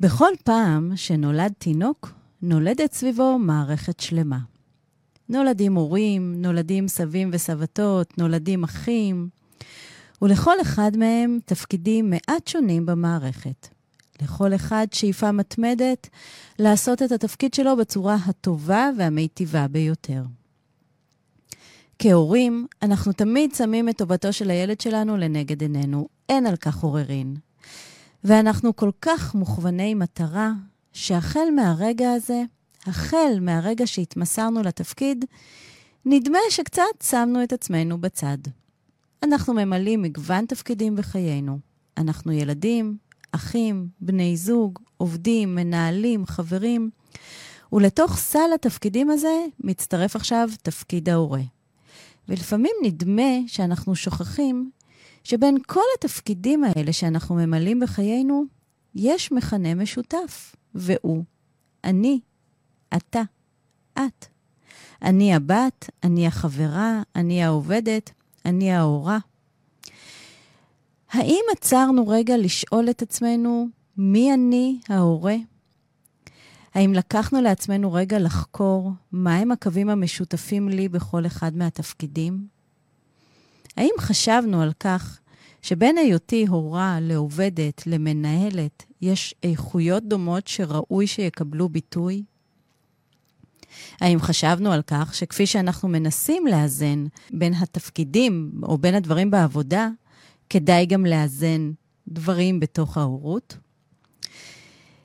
בכל פעם שנולד תינוק, נולדת סביבו מערכת שלמה. נולדים הורים, נולדים סבים וסבתות, נולדים אחים, ולכל אחד מהם תפקידים מעט שונים במערכת. לכל אחד שאיפה מתמדת לעשות את התפקיד שלו בצורה הטובה והמיטיבה ביותר. כהורים, אנחנו תמיד שמים את טובתו של הילד שלנו לנגד עינינו, אין על כך עוררין. ואנחנו כל כך מוכווני מטרה, שהחל מהרגע הזה, החל מהרגע שהתמסרנו לתפקיד, נדמה שקצת שמנו את עצמנו בצד. אנחנו ממלאים מגוון תפקידים בחיינו. אנחנו ילדים, אחים, בני זוג, עובדים, מנהלים, חברים, ולתוך סל התפקידים הזה מצטרף עכשיו תפקיד ההורה. ולפעמים נדמה שאנחנו שוכחים שבין כל התפקידים האלה שאנחנו ממלאים בחיינו, יש מכנה משותף, והוא אני, אתה, את. אני הבת, אני החברה, אני העובדת, אני ההורה. האם עצרנו רגע לשאול את עצמנו מי אני ההורה? האם לקחנו לעצמנו רגע לחקור מהם הקווים המשותפים לי בכל אחד מהתפקידים? האם חשבנו על כך שבין היותי הורה לעובדת, למנהלת, יש איכויות דומות שראוי שיקבלו ביטוי? האם חשבנו על כך שכפי שאנחנו מנסים לאזן בין התפקידים או בין הדברים בעבודה, כדאי גם לאזן דברים בתוך ההורות?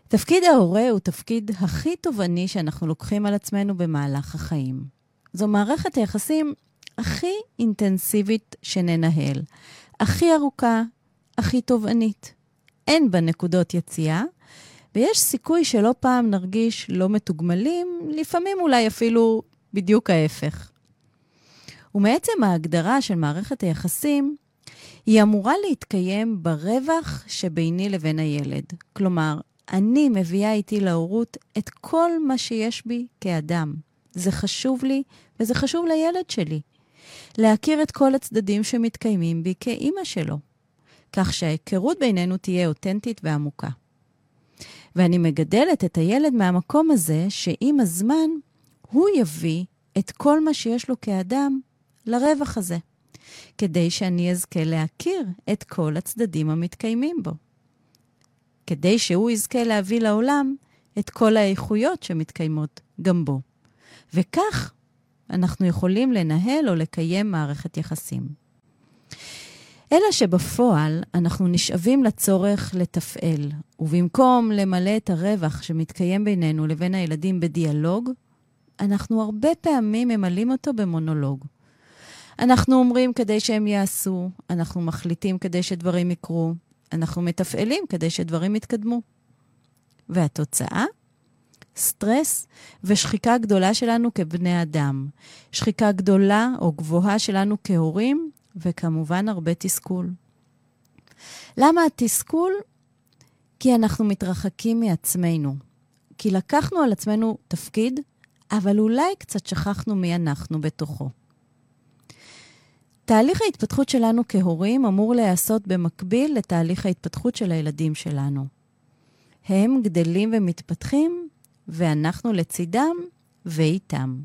תפקיד ההורה הוא תפקיד הכי תובעני שאנחנו לוקחים על עצמנו במהלך החיים. זו מערכת היחסים הכי אינטנסיבית שננהל, הכי ארוכה, הכי תובענית. אין בה נקודות יציאה, ויש סיכוי שלא פעם נרגיש לא מתוגמלים, לפעמים אולי אפילו בדיוק ההפך. ומעצם ההגדרה של מערכת היחסים, היא אמורה להתקיים ברווח שביני לבין הילד. כלומר, אני מביאה איתי להורות את כל מה שיש בי כאדם. זה חשוב לי וזה חשוב לילד שלי. להכיר את כל הצדדים שמתקיימים בי כאימא שלו, כך שההיכרות בינינו תהיה אותנטית ועמוקה. ואני מגדלת את הילד מהמקום הזה שעם הזמן הוא יביא את כל מה שיש לו כאדם לרווח הזה, כדי שאני אזכה להכיר את כל הצדדים המתקיימים בו. כדי שהוא יזכה להביא לעולם את כל האיכויות שמתקיימות גם בו. וכך אנחנו יכולים לנהל או לקיים מערכת יחסים. אלא שבפועל אנחנו נשאבים לצורך לתפעל, ובמקום למלא את הרווח שמתקיים בינינו לבין הילדים בדיאלוג, אנחנו הרבה פעמים ממלאים אותו במונולוג. אנחנו אומרים כדי שהם יעשו, אנחנו מחליטים כדי שדברים יקרו, אנחנו מתפעלים כדי שדברים יתקדמו. והתוצאה? סטרס ושחיקה גדולה שלנו כבני אדם. שחיקה גדולה או גבוהה שלנו כהורים, וכמובן הרבה תסכול. למה התסכול? כי אנחנו מתרחקים מעצמנו. כי לקחנו על עצמנו תפקיד, אבל אולי קצת שכחנו מי אנחנו בתוכו. תהליך ההתפתחות שלנו כהורים אמור להיעשות במקביל לתהליך ההתפתחות של הילדים שלנו. הם גדלים ומתפתחים, ואנחנו לצידם ואיתם.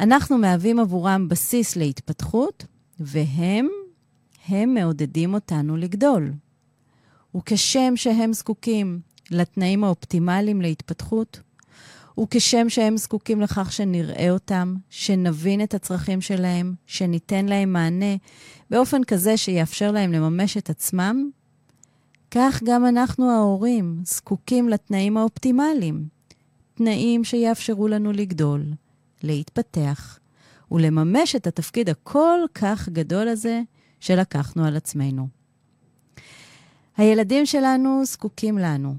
אנחנו מהווים עבורם בסיס להתפתחות, והם, הם מעודדים אותנו לגדול. וכשם שהם זקוקים לתנאים האופטימליים להתפתחות, וכשם שהם זקוקים לכך שנראה אותם, שנבין את הצרכים שלהם, שניתן להם מענה באופן כזה שיאפשר להם לממש את עצמם, כך גם אנחנו ההורים זקוקים לתנאים האופטימליים, תנאים שיאפשרו לנו לגדול, להתפתח ולממש את התפקיד הכל כך גדול הזה שלקחנו על עצמנו. הילדים שלנו זקוקים לנו.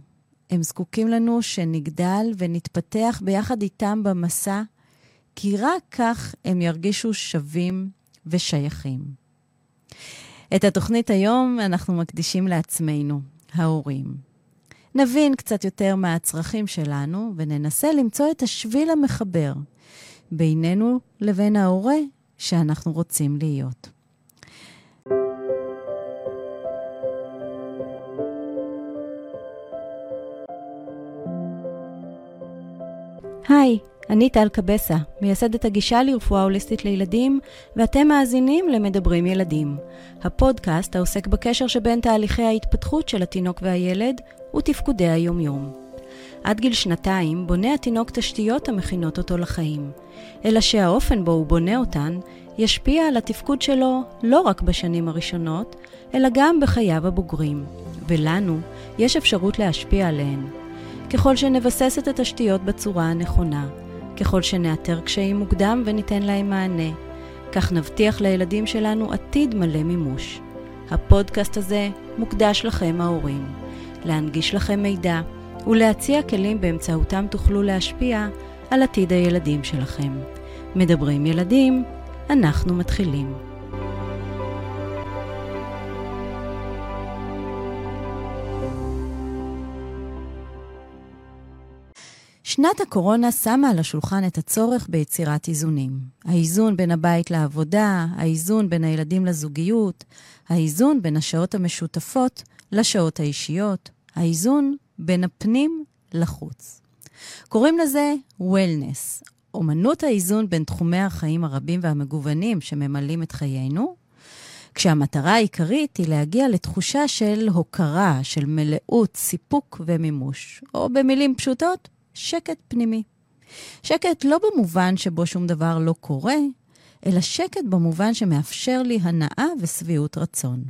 הם זקוקים לנו שנגדל ונתפתח ביחד איתם במסע, כי רק כך הם ירגישו שווים ושייכים. את התוכנית היום אנחנו מקדישים לעצמנו, ההורים. נבין קצת יותר מה הצרכים שלנו וננסה למצוא את השביל המחבר בינינו לבין ההורה שאנחנו רוצים להיות. היי, אני טל קבסה, מייסדת הגישה לרפואה הוליסטית לילדים, ואתם מאזינים למדברים ילדים, הפודקאסט העוסק בקשר שבין תהליכי ההתפתחות של התינוק והילד ותפקודי היומיום. עד גיל שנתיים בונה התינוק תשתיות המכינות אותו לחיים, אלא שהאופן בו הוא בונה אותן ישפיע על התפקוד שלו לא רק בשנים הראשונות, אלא גם בחייו הבוגרים, ולנו יש אפשרות להשפיע עליהן. ככל שנבסס את התשתיות בצורה הנכונה, ככל שנאתר קשיים מוקדם וניתן להם מענה, כך נבטיח לילדים שלנו עתיד מלא מימוש. הפודקאסט הזה מוקדש לכם ההורים, להנגיש לכם מידע ולהציע כלים באמצעותם תוכלו להשפיע על עתיד הילדים שלכם. מדברים ילדים, אנחנו מתחילים. שנת הקורונה שמה על השולחן את הצורך ביצירת איזונים. האיזון בין הבית לעבודה, האיזון בין הילדים לזוגיות, האיזון בין השעות המשותפות לשעות האישיות, האיזון בין הפנים לחוץ. קוראים לזה וולנס, אומנות האיזון בין תחומי החיים הרבים והמגוונים שממלאים את חיינו, כשהמטרה העיקרית היא להגיע לתחושה של הוקרה, של מלאות, סיפוק ומימוש, או במילים פשוטות, שקט פנימי. שקט לא במובן שבו שום דבר לא קורה, אלא שקט במובן שמאפשר לי הנאה ושביעות רצון.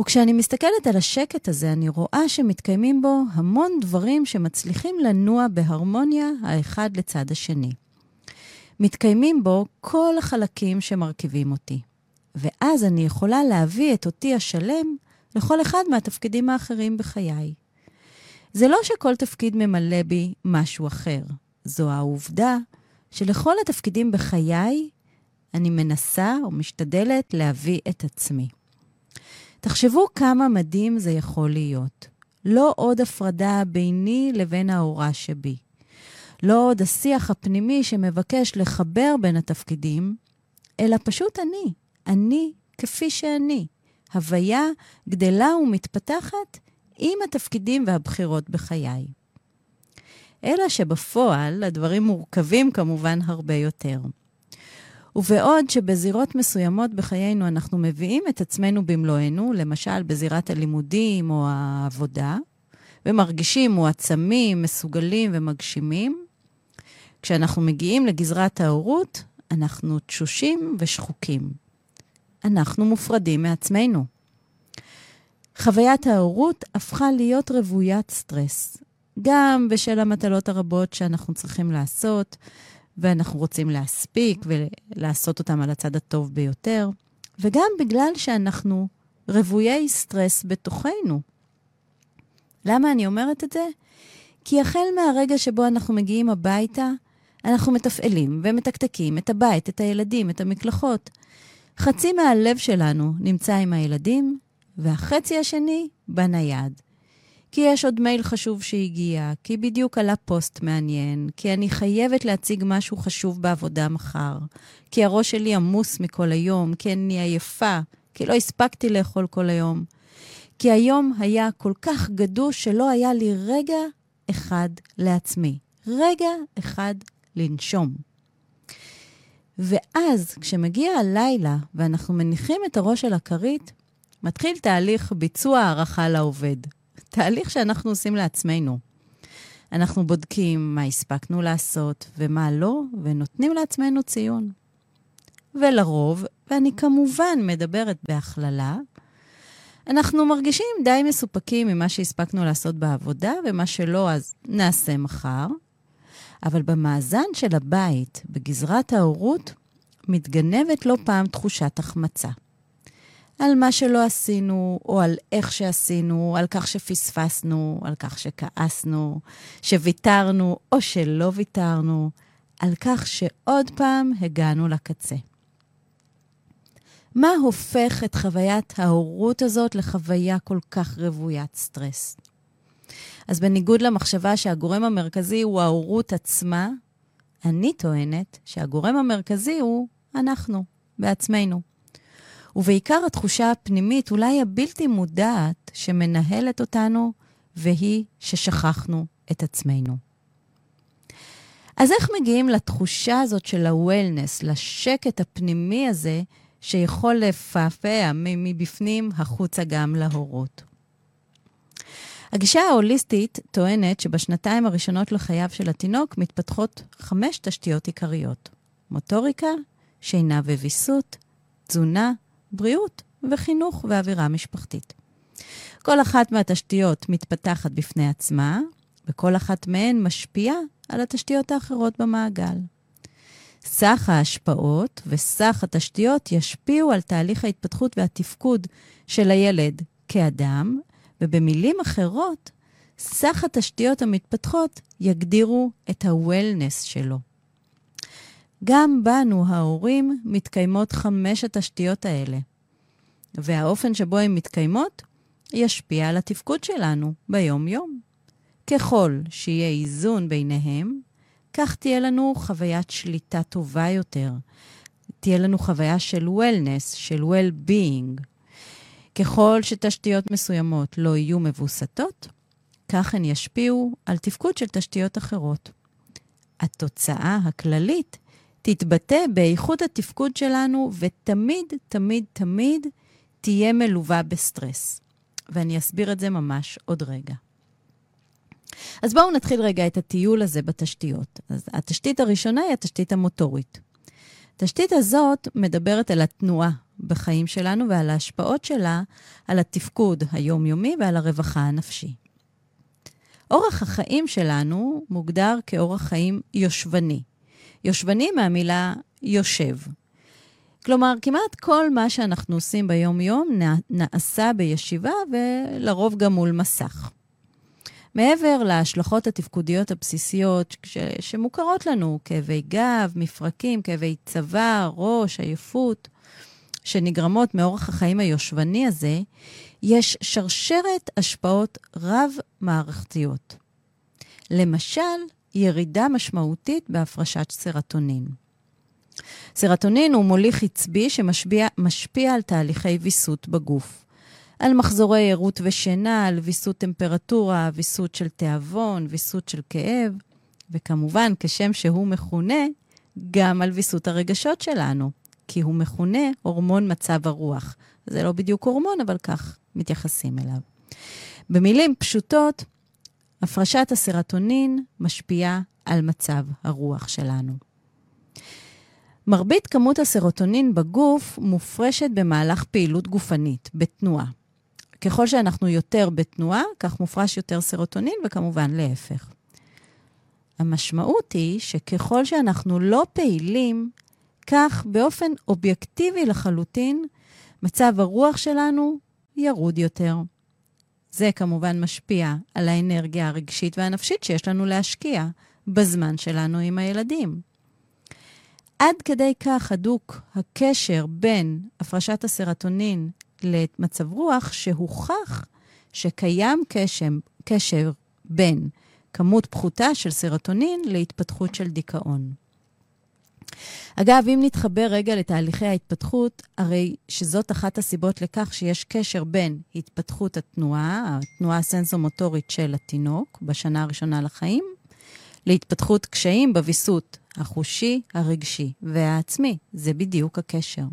וכשאני מסתכלת על השקט הזה, אני רואה שמתקיימים בו המון דברים שמצליחים לנוע בהרמוניה האחד לצד השני. מתקיימים בו כל החלקים שמרכיבים אותי. ואז אני יכולה להביא את אותי השלם לכל אחד מהתפקידים האחרים בחיי. זה לא שכל תפקיד ממלא בי משהו אחר, זו העובדה שלכל התפקידים בחיי אני מנסה או משתדלת להביא את עצמי. תחשבו כמה מדהים זה יכול להיות. לא עוד הפרדה ביני לבין ההורה שבי. לא עוד השיח הפנימי שמבקש לחבר בין התפקידים, אלא פשוט אני, אני כפי שאני. הוויה גדלה ומתפתחת עם התפקידים והבחירות בחיי. אלא שבפועל הדברים מורכבים כמובן הרבה יותר. ובעוד שבזירות מסוימות בחיינו אנחנו מביאים את עצמנו במלואנו, למשל בזירת הלימודים או העבודה, ומרגישים מועצמים, מסוגלים ומגשימים, כשאנחנו מגיעים לגזרת ההורות, אנחנו תשושים ושחוקים. אנחנו מופרדים מעצמנו. חוויית ההורות הפכה להיות רוויית סטרס, גם בשל המטלות הרבות שאנחנו צריכים לעשות, ואנחנו רוצים להספיק ולעשות אותם על הצד הטוב ביותר, וגם בגלל שאנחנו רוויי סטרס בתוכנו. למה אני אומרת את זה? כי החל מהרגע שבו אנחנו מגיעים הביתה, אנחנו מתפעלים ומתקתקים את הבית, את הילדים, את המקלחות. חצי מהלב שלנו נמצא עם הילדים, והחצי השני בנייד. כי יש עוד מייל חשוב שהגיע, כי בדיוק עלה פוסט מעניין, כי אני חייבת להציג משהו חשוב בעבודה מחר, כי הראש שלי עמוס מכל היום, כי אני עייפה, כי לא הספקתי לאכול כל היום. כי היום היה כל כך גדוש שלא היה לי רגע אחד לעצמי. רגע אחד לנשום. ואז, כשמגיע הלילה ואנחנו מניחים את הראש על הכרית, מתחיל תהליך ביצוע הערכה לעובד. תהליך שאנחנו עושים לעצמנו. אנחנו בודקים מה הספקנו לעשות ומה לא, ונותנים לעצמנו ציון. ולרוב, ואני כמובן מדברת בהכללה, אנחנו מרגישים די מסופקים ממה שהספקנו לעשות בעבודה, ומה שלא, אז נעשה מחר. אבל במאזן של הבית, בגזרת ההורות, מתגנבת לא פעם תחושת החמצה. על מה שלא עשינו, או על איך שעשינו, על כך שפספסנו, על כך שכעסנו, שוויתרנו או שלא ויתרנו, על כך שעוד פעם הגענו לקצה. מה הופך את חוויית ההורות הזאת לחוויה כל כך רוויית סטרס? אז בניגוד למחשבה שהגורם המרכזי הוא ההורות עצמה, אני טוענת שהגורם המרכזי הוא אנחנו, בעצמנו. ובעיקר התחושה הפנימית, אולי הבלתי מודעת, שמנהלת אותנו, והיא ששכחנו את עצמנו. אז איך מגיעים לתחושה הזאת של ה-wellness, לשקט הפנימי הזה, שיכול לפעפע מבפנים החוצה גם להורות? הגישה ההוליסטית טוענת שבשנתיים הראשונות לחייו של התינוק מתפתחות חמש תשתיות עיקריות: מוטוריקה, שינה וויסות, תזונה, בריאות וחינוך ואווירה משפחתית. כל אחת מהתשתיות מתפתחת בפני עצמה, וכל אחת מהן משפיעה על התשתיות האחרות במעגל. סך ההשפעות וסך התשתיות ישפיעו על תהליך ההתפתחות והתפקוד של הילד כאדם, ובמילים אחרות, סך התשתיות המתפתחות יגדירו את ה-wellness שלו. גם בנו, ההורים, מתקיימות חמש התשתיות האלה, והאופן שבו הן מתקיימות ישפיע על התפקוד שלנו ביום-יום. ככל שיהיה איזון ביניהם, כך תהיה לנו חוויית שליטה טובה יותר. תהיה לנו חוויה של wellness, של well-being. ככל שתשתיות מסוימות לא יהיו מבוסתות, כך הן ישפיעו על תפקוד של תשתיות אחרות. התוצאה הכללית תתבטא באיכות התפקוד שלנו, ותמיד, תמיד, תמיד תהיה מלווה בסטרס. ואני אסביר את זה ממש עוד רגע. אז בואו נתחיל רגע את הטיול הזה בתשתיות. אז התשתית הראשונה היא התשתית המוטורית. התשתית הזאת מדברת על התנועה בחיים שלנו ועל ההשפעות שלה על התפקוד היומיומי ועל הרווחה הנפשי. אורח החיים שלנו מוגדר כאורח חיים יושבני. יושבני מהמילה יושב. כלומר, כמעט כל מה שאנחנו עושים ביום-יום נעשה בישיבה ולרוב גם מול מסך. מעבר להשלכות התפקודיות הבסיסיות ש- שמוכרות לנו, כאבי גב, מפרקים, כאבי צוואר, ראש, עייפות, שנגרמות מאורח החיים היושבני הזה, יש שרשרת השפעות רב-מערכתיות. למשל, ירידה משמעותית בהפרשת סרטונין. סרטונין הוא מוליך עצבי שמשפיע על תהליכי ויסות בגוף. על מחזורי ערות ושינה, על ויסות טמפרטורה, ויסות של תיאבון, ויסות של כאב, וכמובן, כשם שהוא מכונה, גם על ויסות הרגשות שלנו, כי הוא מכונה הורמון מצב הרוח. זה לא בדיוק הורמון, אבל כך מתייחסים אליו. במילים פשוטות, הפרשת הסרטונין משפיעה על מצב הרוח שלנו. מרבית כמות הסרוטונין בגוף מופרשת במהלך פעילות גופנית, בתנועה. ככל שאנחנו יותר בתנועה, כך מופרש יותר סרוטונין, וכמובן להפך. המשמעות היא שככל שאנחנו לא פעילים, כך באופן אובייקטיבי לחלוטין, מצב הרוח שלנו ירוד יותר. זה כמובן משפיע על האנרגיה הרגשית והנפשית שיש לנו להשקיע בזמן שלנו עם הילדים. עד כדי כך הדוק הקשר בין הפרשת הסרטונין למצב רוח, שהוכח שקיים קשר, קשר בין כמות פחותה של סרטונין להתפתחות של דיכאון. אגב, אם נתחבר רגע לתהליכי ההתפתחות, הרי שזאת אחת הסיבות לכך שיש קשר בין התפתחות התנועה, התנועה הסנסומוטורית של התינוק בשנה הראשונה לחיים, להתפתחות קשיים בוויסות החושי, הרגשי והעצמי. זה בדיוק הקשר.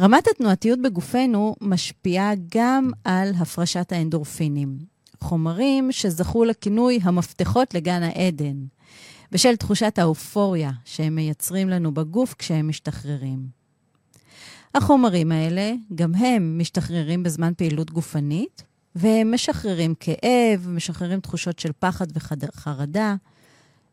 רמת התנועתיות בגופנו משפיעה גם על הפרשת האנדורפינים, חומרים שזכו לכינוי המפתחות לגן העדן, בשל תחושת האופוריה שהם מייצרים לנו בגוף כשהם משתחררים. החומרים האלה, גם הם משתחררים בזמן פעילות גופנית, והם משחררים כאב, משחררים תחושות של פחד וחרדה,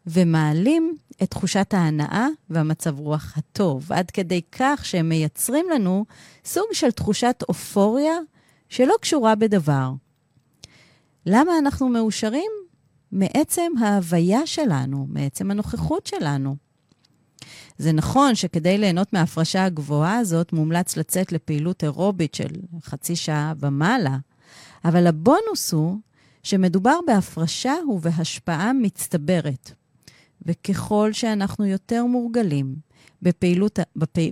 ומעלים את תחושת ההנאה והמצב רוח הטוב, עד כדי כך שהם מייצרים לנו סוג של תחושת אופוריה שלא קשורה בדבר. למה אנחנו מאושרים? מעצם ההוויה שלנו, מעצם הנוכחות שלנו. זה נכון שכדי ליהנות מההפרשה הגבוהה הזאת, מומלץ לצאת לפעילות אירובית של חצי שעה ומעלה, אבל הבונוס הוא שמדובר בהפרשה ובהשפעה מצטברת. וככל שאנחנו יותר מורגלים בפעילות,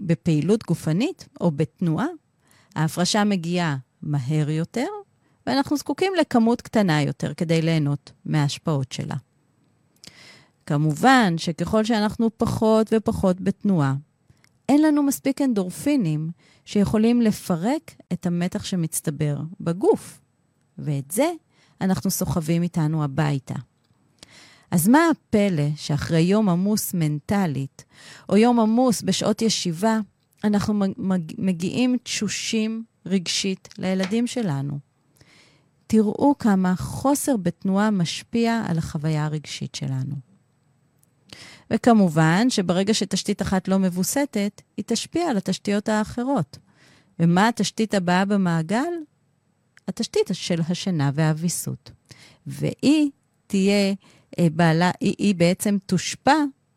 בפעילות גופנית או בתנועה, ההפרשה מגיעה מהר יותר, ואנחנו זקוקים לכמות קטנה יותר כדי ליהנות מההשפעות שלה. כמובן שככל שאנחנו פחות ופחות בתנועה, אין לנו מספיק אנדורפינים שיכולים לפרק את המתח שמצטבר בגוף. ואת זה אנחנו סוחבים איתנו הביתה. אז מה הפלא שאחרי יום עמוס מנטלית, או יום עמוס בשעות ישיבה, אנחנו מגיעים תשושים רגשית לילדים שלנו? תראו כמה חוסר בתנועה משפיע על החוויה הרגשית שלנו. וכמובן שברגע שתשתית אחת לא מבוסתת, היא תשפיע על התשתיות האחרות. ומה התשתית הבאה במעגל? התשתית של השינה והוויסות. והיא תהיה אה, בעלה, היא, היא בעצם תושפע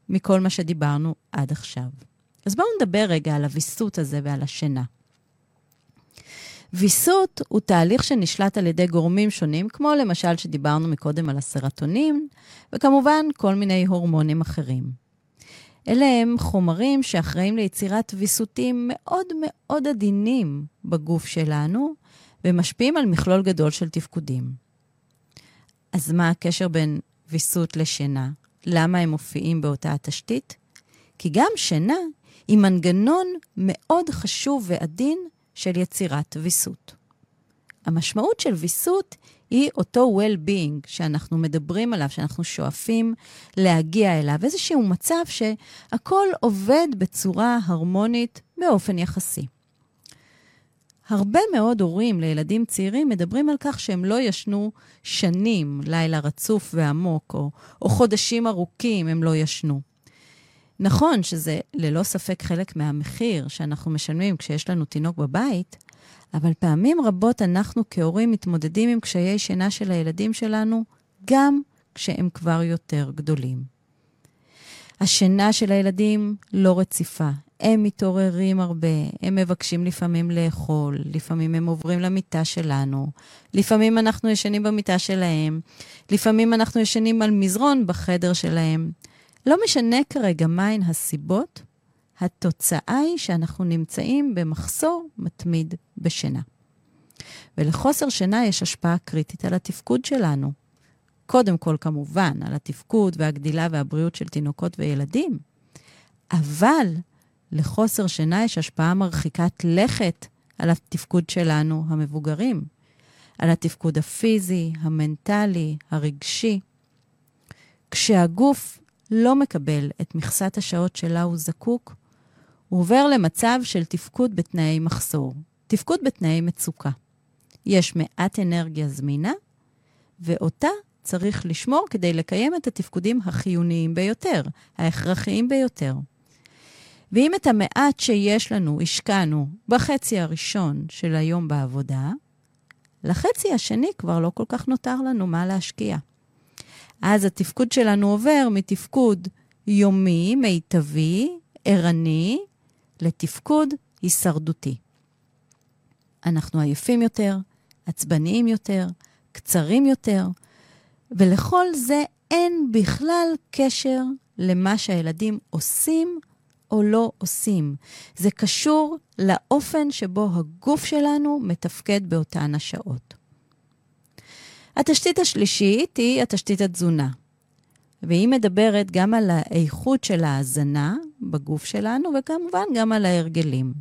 מכל מה שדיברנו עד עכשיו. אז בואו נדבר רגע על הוויסות הזה ועל השינה. ויסות הוא תהליך שנשלט על ידי גורמים שונים, כמו למשל שדיברנו מקודם על הסרטונים, וכמובן כל מיני הורמונים אחרים. אלה הם חומרים שאחראים ליצירת ויסותים מאוד מאוד עדינים בגוף שלנו, ומשפיעים על מכלול גדול של תפקודים. אז מה הקשר בין ויסות לשינה? למה הם מופיעים באותה התשתית? כי גם שינה היא מנגנון מאוד חשוב ועדין של יצירת ויסות. המשמעות של ויסות היא אותו well-being שאנחנו מדברים עליו, שאנחנו שואפים להגיע אליו, איזשהו מצב שהכל עובד בצורה הרמונית באופן יחסי. הרבה מאוד הורים לילדים צעירים מדברים על כך שהם לא ישנו שנים, לילה רצוף ועמוק, או, או חודשים ארוכים הם לא ישנו. נכון שזה ללא ספק חלק מהמחיר שאנחנו משלמים כשיש לנו תינוק בבית, אבל פעמים רבות אנחנו כהורים מתמודדים עם קשיי שינה של הילדים שלנו, גם כשהם כבר יותר גדולים. השינה של הילדים לא רציפה. הם מתעוררים הרבה, הם מבקשים לפעמים לאכול, לפעמים הם עוברים למיטה שלנו, לפעמים אנחנו ישנים במיטה שלהם, לפעמים אנחנו ישנים על מזרון בחדר שלהם. לא משנה כרגע מהן הסיבות, התוצאה היא שאנחנו נמצאים במחסור מתמיד בשינה. ולחוסר שינה יש השפעה קריטית על התפקוד שלנו. קודם כל, כמובן, על התפקוד והגדילה והבריאות של תינוקות וילדים, אבל לחוסר שינה יש השפעה מרחיקת לכת על התפקוד שלנו, המבוגרים, על התפקוד הפיזי, המנטלי, הרגשי. כשהגוף לא מקבל את מכסת השעות שלה הוא זקוק, הוא עובר למצב של תפקוד בתנאי מחסור, תפקוד בתנאי מצוקה. יש מעט אנרגיה זמינה, ואותה צריך לשמור כדי לקיים את התפקודים החיוניים ביותר, ההכרחיים ביותר. ואם את המעט שיש לנו השקענו בחצי הראשון של היום בעבודה, לחצי השני כבר לא כל כך נותר לנו מה להשקיע. אז התפקוד שלנו עובר מתפקוד יומי, מיטבי, ערני, לתפקוד הישרדותי. אנחנו עייפים יותר, עצבניים יותר, קצרים יותר, ולכל זה אין בכלל קשר למה שהילדים עושים או לא עושים. זה קשור לאופן שבו הגוף שלנו מתפקד באותן השעות. התשתית השלישית היא התשתית התזונה. והיא מדברת גם על האיכות של ההזנה בגוף שלנו, וכמובן גם על ההרגלים.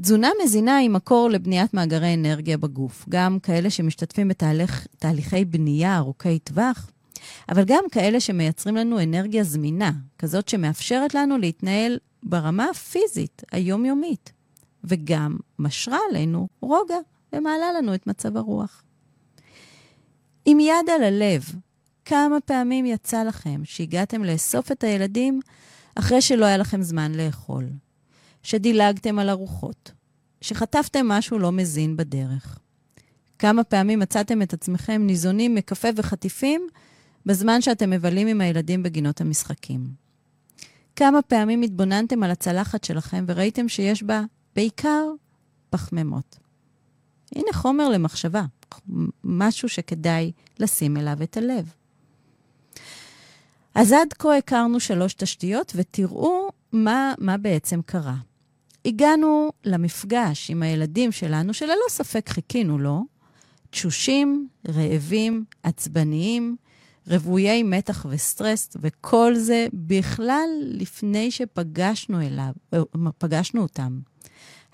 תזונה מזינה היא מקור לבניית מאגרי אנרגיה בגוף, גם כאלה שמשתתפים בתהליכי בנייה ארוכי טווח, אבל גם כאלה שמייצרים לנו אנרגיה זמינה, כזאת שמאפשרת לנו להתנהל ברמה הפיזית, היומיומית, וגם משרה עלינו רוגע ומעלה לנו את מצב הרוח. עם יד על הלב, כמה פעמים יצא לכם שהגעתם לאסוף את הילדים אחרי שלא היה לכם זמן לאכול, שדילגתם על ארוחות, שחטפתם משהו לא מזין בדרך? כמה פעמים מצאתם את עצמכם ניזונים מקפה וחטיפים בזמן שאתם מבלים עם הילדים בגינות המשחקים? כמה פעמים התבוננתם על הצלחת שלכם וראיתם שיש בה בעיקר פחמימות? הנה חומר למחשבה, משהו שכדאי לשים אליו את הלב. אז עד כה הכרנו שלוש תשתיות, ותראו מה, מה בעצם קרה. הגענו למפגש עם הילדים שלנו, שללא ספק חיכינו לו, תשושים, רעבים, עצבניים, רוויי מתח וסטרס, וכל זה בכלל לפני שפגשנו אליו, אה, פגשנו אותם.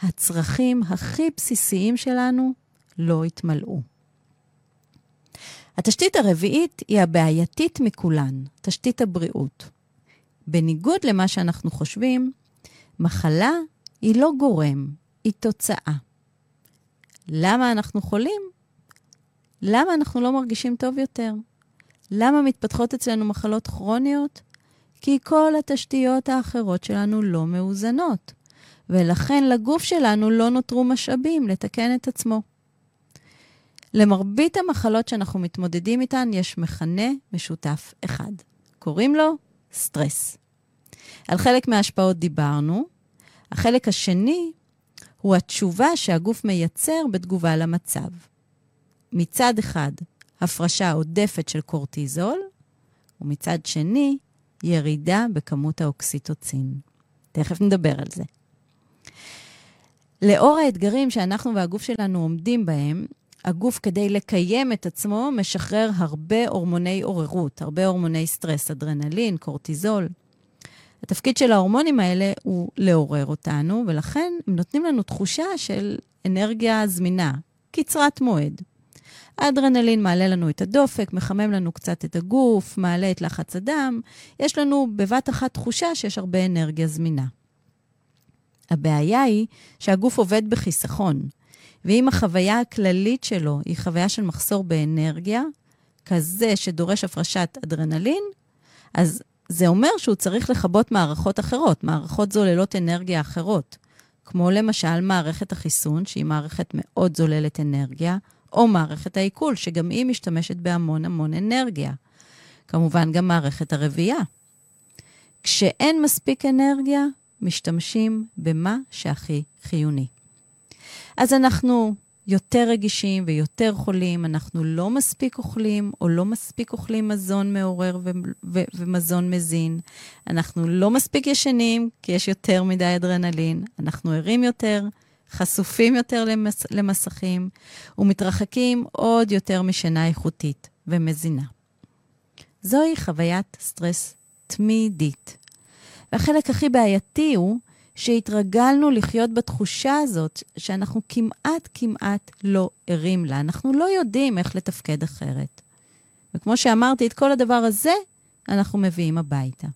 הצרכים הכי בסיסיים שלנו לא התמלאו. התשתית הרביעית היא הבעייתית מכולן, תשתית הבריאות. בניגוד למה שאנחנו חושבים, מחלה היא לא גורם, היא תוצאה. למה אנחנו חולים? למה אנחנו לא מרגישים טוב יותר? למה מתפתחות אצלנו מחלות כרוניות? כי כל התשתיות האחרות שלנו לא מאוזנות, ולכן לגוף שלנו לא נותרו משאבים לתקן את עצמו. למרבית המחלות שאנחנו מתמודדים איתן יש מכנה משותף אחד. קוראים לו סטרס. על חלק מההשפעות דיברנו. החלק השני הוא התשובה שהגוף מייצר בתגובה למצב. מצד אחד, הפרשה עודפת של קורטיזול, ומצד שני, ירידה בכמות האוקסיטוצין. תכף נדבר על זה. לאור האתגרים שאנחנו והגוף שלנו עומדים בהם, הגוף, כדי לקיים את עצמו, משחרר הרבה הורמוני עוררות, הרבה הורמוני סטרס, אדרנלין, קורטיזול. התפקיד של ההורמונים האלה הוא לעורר אותנו, ולכן הם נותנים לנו תחושה של אנרגיה זמינה, קצרת מועד. האדרנלין מעלה לנו את הדופק, מחמם לנו קצת את הגוף, מעלה את לחץ הדם. יש לנו בבת אחת תחושה שיש הרבה אנרגיה זמינה. הבעיה היא שהגוף עובד בחיסכון, ואם החוויה הכללית שלו היא חוויה של מחסור באנרגיה, כזה שדורש הפרשת אדרנלין, אז זה אומר שהוא צריך לכבות מערכות אחרות, מערכות זוללות אנרגיה אחרות, כמו למשל מערכת החיסון, שהיא מערכת מאוד זוללת אנרגיה, או מערכת העיכול, שגם היא משתמשת בהמון המון אנרגיה. כמובן, גם מערכת הרבייה. כשאין מספיק אנרגיה, משתמשים במה שהכי חיוני. אז אנחנו יותר רגישים ויותר חולים, אנחנו לא מספיק אוכלים או לא מספיק אוכלים מזון מעורר ו- ו- ומזון מזין, אנחנו לא מספיק ישנים כי יש יותר מדי אדרנלין, אנחנו ערים יותר, חשופים יותר למס- למסכים ומתרחקים עוד יותר משינה איכותית ומזינה. זוהי חוויית סטרס תמידית. והחלק הכי בעייתי הוא שהתרגלנו לחיות בתחושה הזאת שאנחנו כמעט כמעט לא ערים לה. אנחנו לא יודעים איך לתפקד אחרת. וכמו שאמרתי, את כל הדבר הזה אנחנו מביאים הביתה.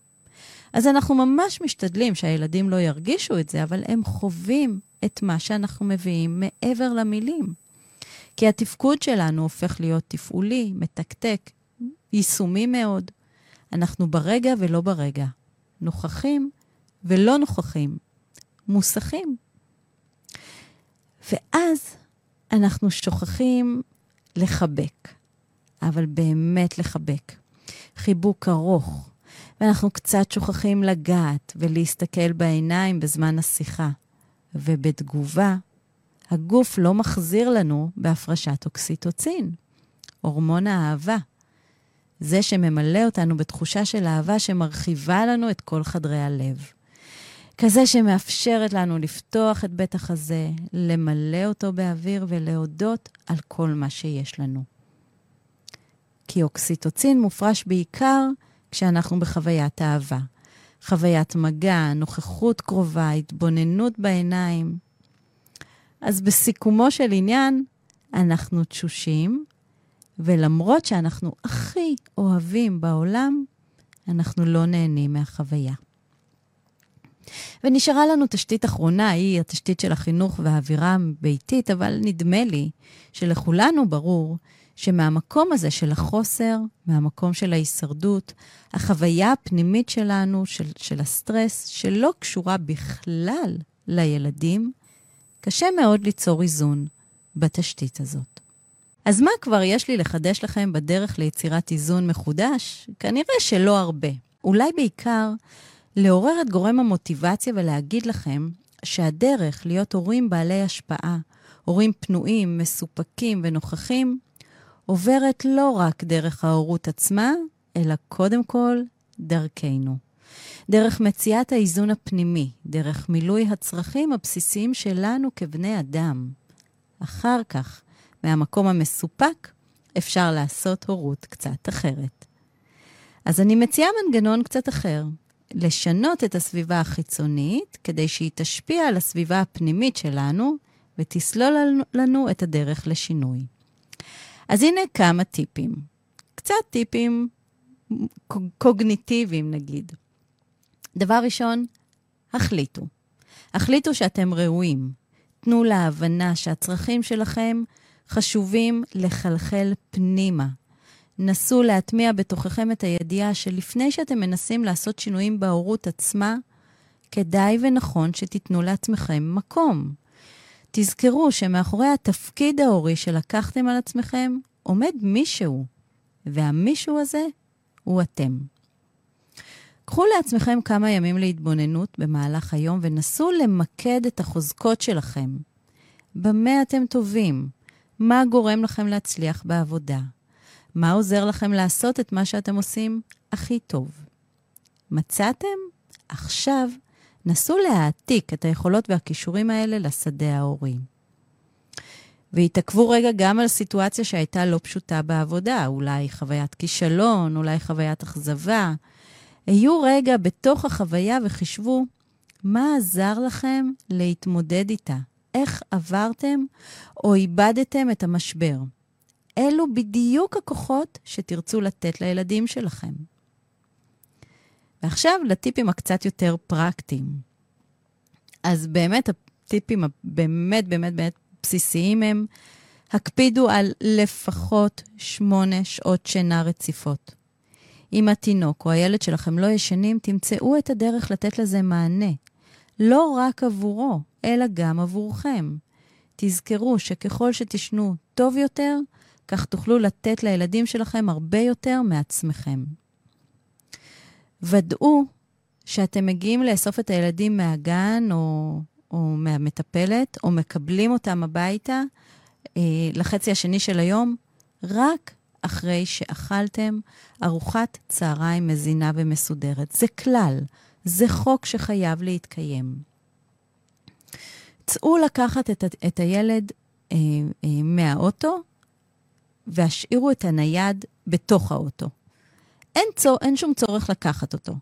אז אנחנו ממש משתדלים שהילדים לא ירגישו את זה, אבל הם חווים את מה שאנחנו מביאים מעבר למילים. כי התפקוד שלנו הופך להיות תפעולי, מתקתק, יישומי מאוד. אנחנו ברגע ולא ברגע, נוכחים ולא נוכחים, מוסכים. ואז אנחנו שוכחים לחבק, אבל באמת לחבק. חיבוק ארוך, ואנחנו קצת שוכחים לגעת ולהסתכל בעיניים בזמן השיחה. ובתגובה, הגוף לא מחזיר לנו בהפרשת אוקסיטוצין, הורמון האהבה. זה שממלא אותנו בתחושה של אהבה שמרחיבה לנו את כל חדרי הלב. כזה שמאפשרת לנו לפתוח את בית החזה, למלא אותו באוויר ולהודות על כל מה שיש לנו. כי אוקסיטוצין מופרש בעיקר כשאנחנו בחוויית אהבה. חוויית מגע, נוכחות קרובה, התבוננות בעיניים. אז בסיכומו של עניין, אנחנו תשושים, ולמרות שאנחנו הכי אוהבים בעולם, אנחנו לא נהנים מהחוויה. ונשארה לנו תשתית אחרונה, היא התשתית של החינוך והאווירה הביתית, אבל נדמה לי שלכולנו ברור שמהמקום הזה של החוסר, מהמקום של ההישרדות, החוויה הפנימית שלנו, של, של הסטרס, שלא קשורה בכלל לילדים, קשה מאוד ליצור איזון בתשתית הזאת. אז מה כבר יש לי לחדש לכם בדרך ליצירת איזון מחודש? כנראה שלא הרבה. אולי בעיקר לעורר את גורם המוטיבציה ולהגיד לכם שהדרך להיות הורים בעלי השפעה, הורים פנויים, מסופקים ונוכחים, עוברת לא רק דרך ההורות עצמה, אלא קודם כל דרכנו. דרך מציאת האיזון הפנימי, דרך מילוי הצרכים הבסיסיים שלנו כבני אדם. אחר כך, מהמקום המסופק, אפשר לעשות הורות קצת אחרת. אז אני מציעה מנגנון קצת אחר. לשנות את הסביבה החיצונית כדי שהיא תשפיע על הסביבה הפנימית שלנו ותסלול לנו את הדרך לשינוי. אז הנה כמה טיפים. קצת טיפים קוגניטיביים, נגיד. דבר ראשון, החליטו. החליטו שאתם ראויים. תנו להבנה שהצרכים שלכם חשובים לחלחל פנימה. נסו להטמיע בתוככם את הידיעה שלפני שאתם מנסים לעשות שינויים בהורות עצמה, כדאי ונכון שתיתנו לעצמכם מקום. תזכרו שמאחורי התפקיד ההורי שלקחתם על עצמכם עומד מישהו, והמישהו הזה הוא אתם. קחו לעצמכם כמה ימים להתבוננות במהלך היום ונסו למקד את החוזקות שלכם. במה אתם טובים? מה גורם לכם להצליח בעבודה? מה עוזר לכם לעשות את מה שאתם עושים הכי טוב? מצאתם? עכשיו נסו להעתיק את היכולות והכישורים האלה לשדה ההורי. והתעכבו רגע גם על סיטואציה שהייתה לא פשוטה בעבודה, אולי חוויית כישלון, אולי חוויית אכזבה. היו רגע בתוך החוויה וחישבו מה עזר לכם להתמודד איתה, איך עברתם או איבדתם את המשבר. אלו בדיוק הכוחות שתרצו לתת לילדים שלכם. ועכשיו לטיפים הקצת יותר פרקטיים. אז באמת, הטיפים הבאמת באמת באמת בסיסיים הם, הקפידו על לפחות שמונה שעות שינה רציפות. אם התינוק או הילד שלכם לא ישנים, תמצאו את הדרך לתת לזה מענה. לא רק עבורו, אלא גם עבורכם. תזכרו שככל שתשנו טוב יותר, כך תוכלו לתת לילדים שלכם הרבה יותר מעצמכם. ודאו שאתם מגיעים לאסוף את הילדים מהגן או, או מהמטפלת, או מקבלים אותם הביתה אה, לחצי השני של היום, רק אחרי שאכלתם ארוחת צהריים מזינה ומסודרת. זה כלל, זה חוק שחייב להתקיים. צאו לקחת את, את הילד אה, אה, מהאוטו והשאירו את הנייד בתוך האוטו. אין, צור, אין שום צורך לקחת אותו.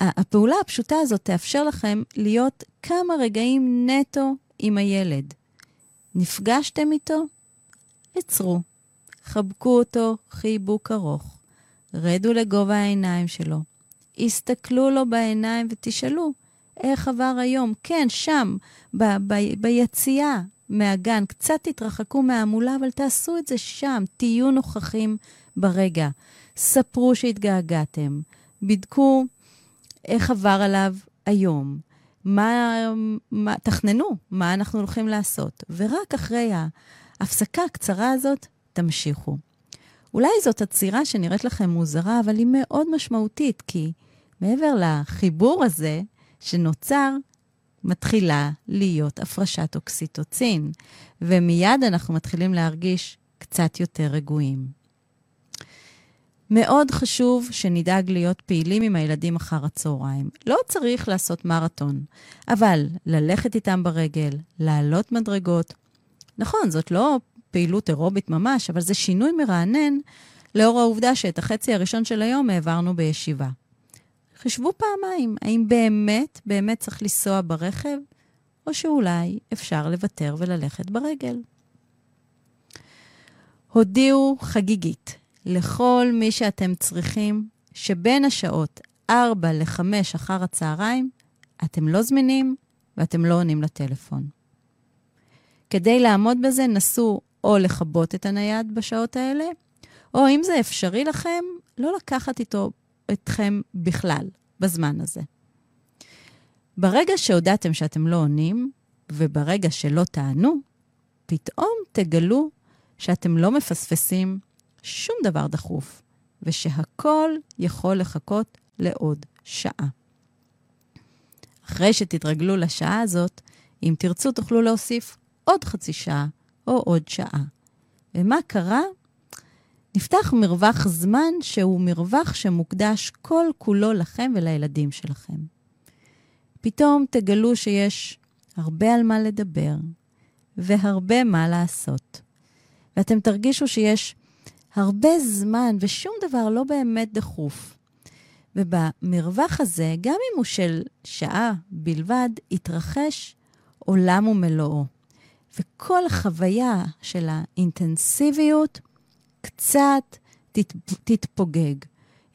הפעולה הפשוטה הזאת תאפשר לכם להיות כמה רגעים נטו עם הילד. נפגשתם איתו? עצרו. חבקו אותו חיבוק ארוך. רדו לגובה העיניים שלו. הסתכלו לו בעיניים ותשאלו, איך עבר היום? כן, שם, ב- ב- ביציאה מהגן. קצת תתרחקו מההמולה, אבל תעשו את זה שם. תהיו נוכחים ברגע. ספרו שהתגעגעתם. בדקו איך עבר עליו היום. מה, מה, תכננו מה אנחנו הולכים לעשות. ורק אחרי ההפסקה הקצרה הזאת, תמשיכו. אולי זאת עצירה שנראית לכם מוזרה, אבל היא מאוד משמעותית, כי מעבר לחיבור הזה שנוצר, מתחילה להיות הפרשת אוקסיטוצין, ומיד אנחנו מתחילים להרגיש קצת יותר רגועים. מאוד חשוב שנדאג להיות פעילים עם הילדים אחר הצהריים. לא צריך לעשות מרתון, אבל ללכת איתם ברגל, לעלות מדרגות. נכון, זאת לא פעילות אירובית ממש, אבל זה שינוי מרענן לאור העובדה שאת החצי הראשון של היום העברנו בישיבה. חשבו פעמיים, האם באמת, באמת צריך לנסוע ברכב, או שאולי אפשר לוותר וללכת ברגל. הודיעו חגיגית לכל מי שאתם צריכים שבין השעות 4 ל-5 אחר הצהריים אתם לא זמינים ואתם לא עונים לטלפון. כדי לעמוד בזה, נסו או לכבות את הנייד בשעות האלה, או אם זה אפשרי לכם, לא לקחת איתו אתכם בכלל בזמן הזה. ברגע שהודעתם שאתם לא עונים, וברגע שלא תענו, פתאום תגלו שאתם לא מפספסים שום דבר דחוף, ושהכול יכול לחכות לעוד שעה. אחרי שתתרגלו לשעה הזאת, אם תרצו תוכלו להוסיף עוד חצי שעה או עוד שעה. ומה קרה? נפתח מרווח זמן שהוא מרווח שמוקדש כל כולו לכם ולילדים שלכם. פתאום תגלו שיש הרבה על מה לדבר והרבה מה לעשות. ואתם תרגישו שיש הרבה זמן ושום דבר לא באמת דחוף. ובמרווח הזה, גם אם הוא של שעה בלבד, יתרחש עולם ומלואו. וכל החוויה של האינטנסיביות קצת תת, תתפוגג.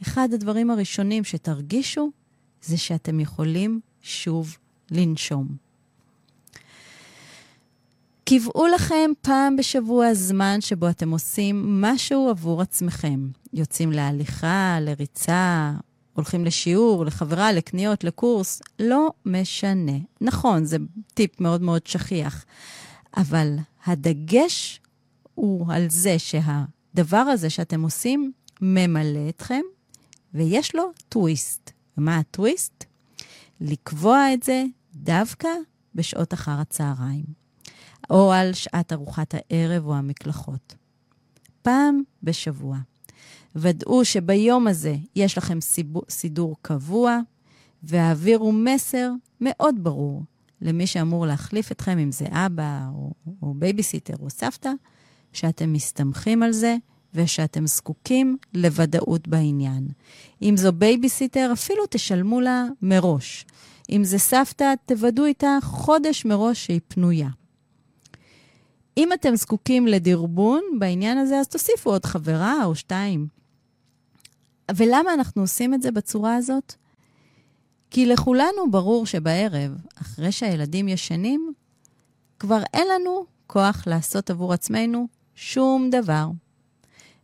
אחד הדברים הראשונים שתרגישו זה שאתם יכולים שוב לנשום. קבעו לכם פעם בשבוע זמן שבו אתם עושים משהו עבור עצמכם. יוצאים להליכה, לריצה, הולכים לשיעור, לחברה, לקניות, לקורס, לא משנה. נכון, זה טיפ מאוד מאוד שכיח, אבל הדגש הוא על זה שהדבר הזה שאתם עושים ממלא אתכם, ויש לו טוויסט. ומה הטוויסט? לקבוע את זה דווקא בשעות אחר הצהריים, או על שעת ארוחת הערב או המקלחות. פעם בשבוע. ודאו שביום הזה יש לכם סידור קבוע, והעבירו מסר מאוד ברור למי שאמור להחליף אתכם, אם זה אבא או, או בייביסיטר או סבתא, שאתם מסתמכים על זה ושאתם זקוקים לוודאות בעניין. אם זו בייביסיטר, אפילו תשלמו לה מראש. אם זה סבתא, תוודאו איתה חודש מראש שהיא פנויה. אם אתם זקוקים לדרבון בעניין הזה, אז תוסיפו עוד חברה או שתיים. ולמה אנחנו עושים את זה בצורה הזאת? כי לכולנו ברור שבערב, אחרי שהילדים ישנים, כבר אין לנו כוח לעשות עבור עצמנו שום דבר.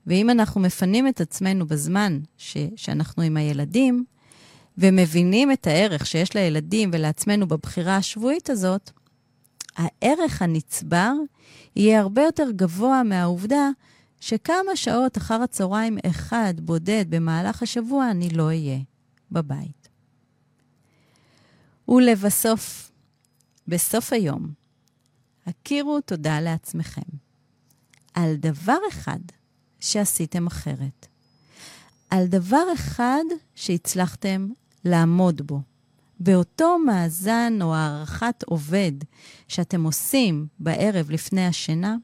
ואם אנחנו מפנים את עצמנו בזמן ש- שאנחנו עם הילדים, ומבינים את הערך שיש לילדים ולעצמנו בבחירה השבועית הזאת, הערך הנצבר יהיה הרבה יותר גבוה מהעובדה שכמה שעות אחר הצהריים אחד בודד במהלך השבוע אני לא אהיה בבית. ולבסוף, בסוף היום, הכירו תודה לעצמכם על דבר אחד שעשיתם אחרת, על דבר אחד שהצלחתם לעמוד בו. באותו מאזן או הערכת עובד שאתם עושים בערב לפני השינה,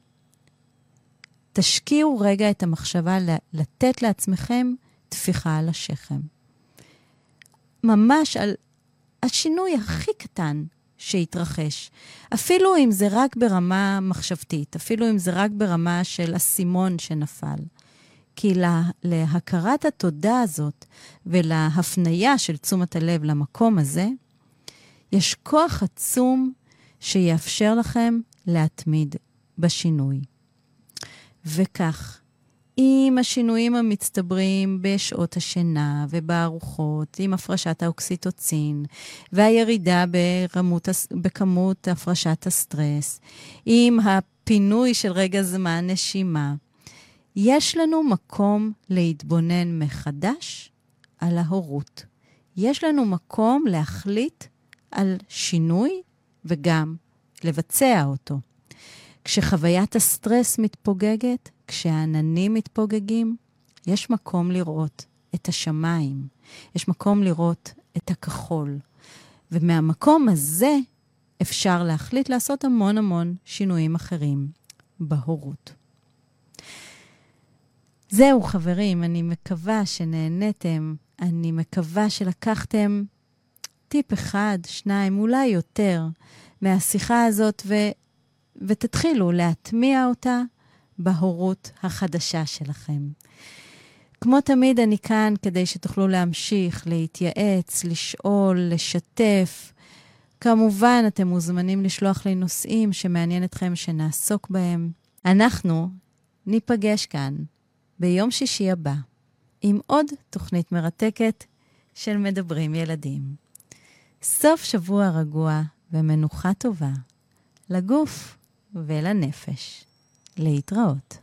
תשקיעו רגע את המחשבה לתת לעצמכם טפיחה על השכם. ממש על השינוי הכי קטן שהתרחש. אפילו אם זה רק ברמה מחשבתית, אפילו אם זה רק ברמה של אסימון שנפל. כי לה, להכרת התודה הזאת ולהפניה של תשומת הלב למקום הזה, יש כוח עצום שיאפשר לכם להתמיד בשינוי. וכך, עם השינויים המצטברים בשעות השינה ובארוחות, עם הפרשת האוקסיטוצין והירידה ברמות, בכמות הפרשת הסטרס, עם הפינוי של רגע זמן נשימה, יש לנו מקום להתבונן מחדש על ההורות. יש לנו מקום להחליט על שינוי וגם לבצע אותו. כשחוויית הסטרס מתפוגגת, כשהעננים מתפוגגים, יש מקום לראות את השמיים, יש מקום לראות את הכחול. ומהמקום הזה אפשר להחליט לעשות המון המון שינויים אחרים בהורות. זהו, חברים, אני מקווה שנהניתם. אני מקווה שלקחתם טיפ אחד, שניים, אולי יותר, מהשיחה הזאת, ו... ותתחילו להטמיע אותה בהורות החדשה שלכם. כמו תמיד, אני כאן כדי שתוכלו להמשיך, להתייעץ, לשאול, לשתף. כמובן, אתם מוזמנים לשלוח לי נושאים שמעניין אתכם שנעסוק בהם. אנחנו ניפגש כאן ביום שישי הבא עם עוד תוכנית מרתקת של מדברים ילדים. סוף שבוע רגוע ומנוחה טובה לגוף ולנפש. להתראות.